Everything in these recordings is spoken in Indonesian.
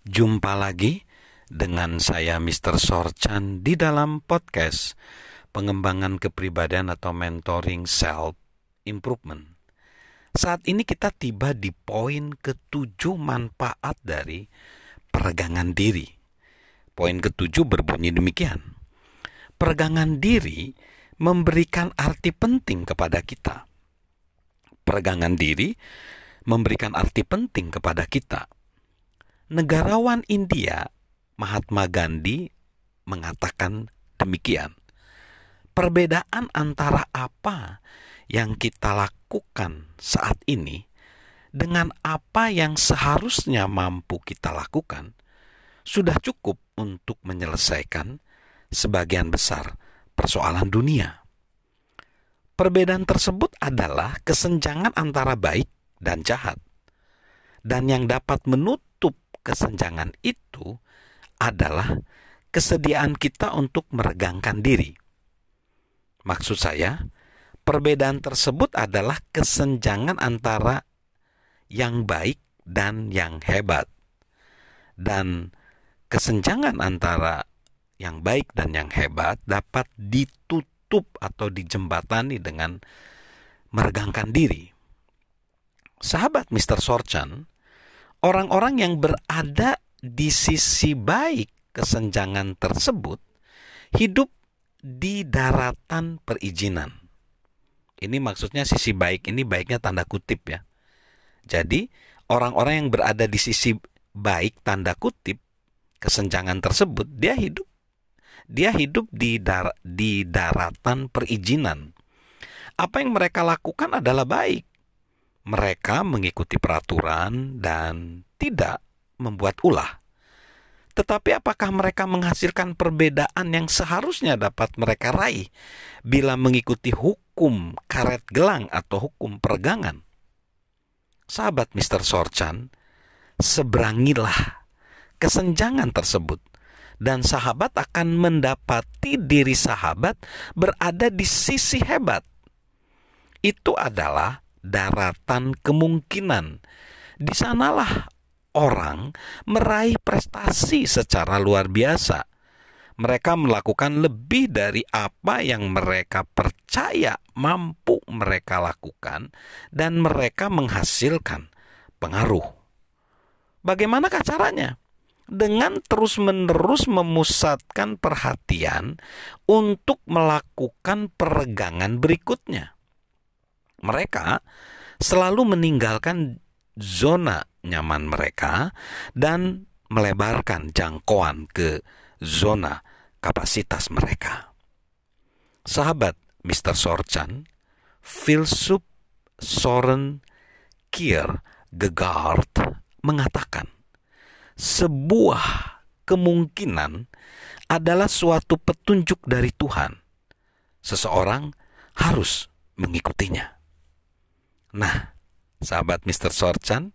Jumpa lagi dengan saya Mr. Sorchan di dalam podcast pengembangan kepribadian atau mentoring self improvement. Saat ini kita tiba di poin ketujuh manfaat dari peregangan diri. Poin ketujuh berbunyi demikian. Peregangan diri memberikan arti penting kepada kita. Peregangan diri memberikan arti penting kepada kita. Negarawan India Mahatma Gandhi mengatakan demikian. Perbedaan antara apa yang kita lakukan saat ini dengan apa yang seharusnya mampu kita lakukan sudah cukup untuk menyelesaikan sebagian besar persoalan dunia. Perbedaan tersebut adalah kesenjangan antara baik dan jahat. Dan yang dapat menutup kesenjangan itu adalah kesediaan kita untuk meregangkan diri. Maksud saya, perbedaan tersebut adalah kesenjangan antara yang baik dan yang hebat. Dan kesenjangan antara yang baik dan yang hebat dapat ditutup atau dijembatani dengan meregangkan diri. Sahabat Mr. Sorchan, orang-orang yang berada di sisi baik kesenjangan tersebut hidup di daratan perizinan. Ini maksudnya sisi baik ini baiknya tanda kutip ya. Jadi orang-orang yang berada di sisi baik tanda kutip kesenjangan tersebut dia hidup dia hidup di dar di daratan perizinan. Apa yang mereka lakukan adalah baik. Mereka mengikuti peraturan dan tidak membuat ulah. Tetapi apakah mereka menghasilkan perbedaan yang seharusnya dapat mereka raih bila mengikuti hukum karet gelang atau hukum peregangan? Sahabat Mr. Sorchan, seberangilah kesenjangan tersebut dan sahabat akan mendapati diri sahabat berada di sisi hebat. Itu adalah daratan kemungkinan. Di sanalah orang meraih prestasi secara luar biasa. Mereka melakukan lebih dari apa yang mereka percaya mampu mereka lakukan, dan mereka menghasilkan pengaruh. Bagaimanakah caranya? Dengan terus-menerus memusatkan perhatian untuk melakukan peregangan berikutnya. Mereka selalu meninggalkan zona nyaman mereka dan melebarkan jangkauan ke zona kapasitas mereka. Sahabat Mr. Sorchan, filsuf Soren Kierkegaard mengatakan, sebuah kemungkinan adalah suatu petunjuk dari Tuhan. Seseorang harus mengikutinya. Nah, sahabat Mr. Sorchan,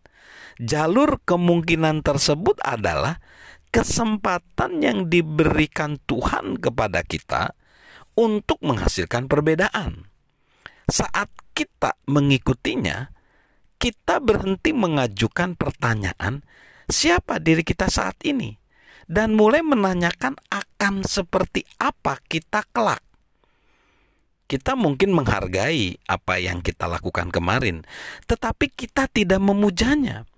jalur kemungkinan tersebut adalah kesempatan yang diberikan Tuhan kepada kita untuk menghasilkan perbedaan. Saat kita mengikutinya, kita berhenti mengajukan pertanyaan, "Siapa diri kita saat ini?" dan mulai menanyakan akan seperti apa kita kelak. Kita mungkin menghargai apa yang kita lakukan kemarin, tetapi kita tidak memujanya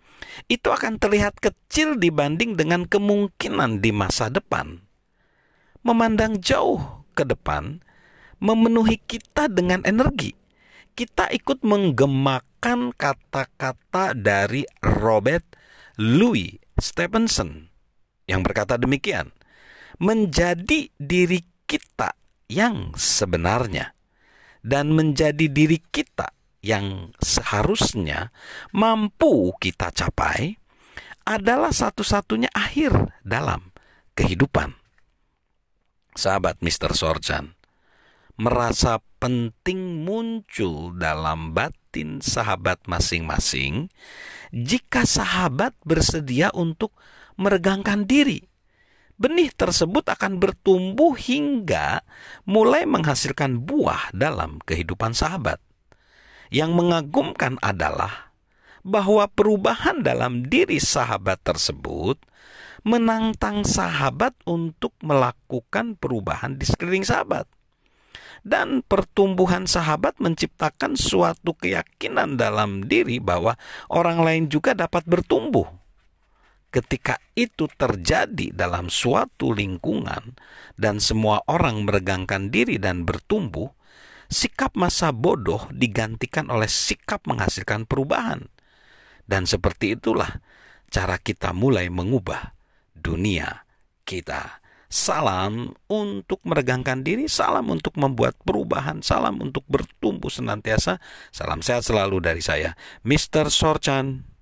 itu akan terlihat kecil dibanding dengan kemungkinan di masa depan. Memandang jauh ke depan memenuhi kita dengan energi. Kita ikut menggemakan kata-kata dari Robert Louis Stevenson yang berkata demikian, menjadi diri kita yang sebenarnya dan menjadi diri kita yang seharusnya mampu kita capai adalah satu-satunya akhir dalam kehidupan. Sahabat Mr. Sorjan, merasa penting muncul dalam batin sahabat masing-masing jika sahabat bersedia untuk meregangkan diri. Benih tersebut akan bertumbuh hingga mulai menghasilkan buah dalam kehidupan sahabat. Yang mengagumkan adalah bahwa perubahan dalam diri sahabat tersebut menantang sahabat untuk melakukan perubahan di sekeliling sahabat. Dan pertumbuhan sahabat menciptakan suatu keyakinan dalam diri bahwa orang lain juga dapat bertumbuh. Ketika itu terjadi dalam suatu lingkungan dan semua orang meregangkan diri dan bertumbuh, sikap masa bodoh digantikan oleh sikap menghasilkan perubahan. Dan seperti itulah cara kita mulai mengubah dunia kita. Salam untuk meregangkan diri, salam untuk membuat perubahan, salam untuk bertumbuh senantiasa. Salam sehat selalu dari saya, Mr. Sorchan.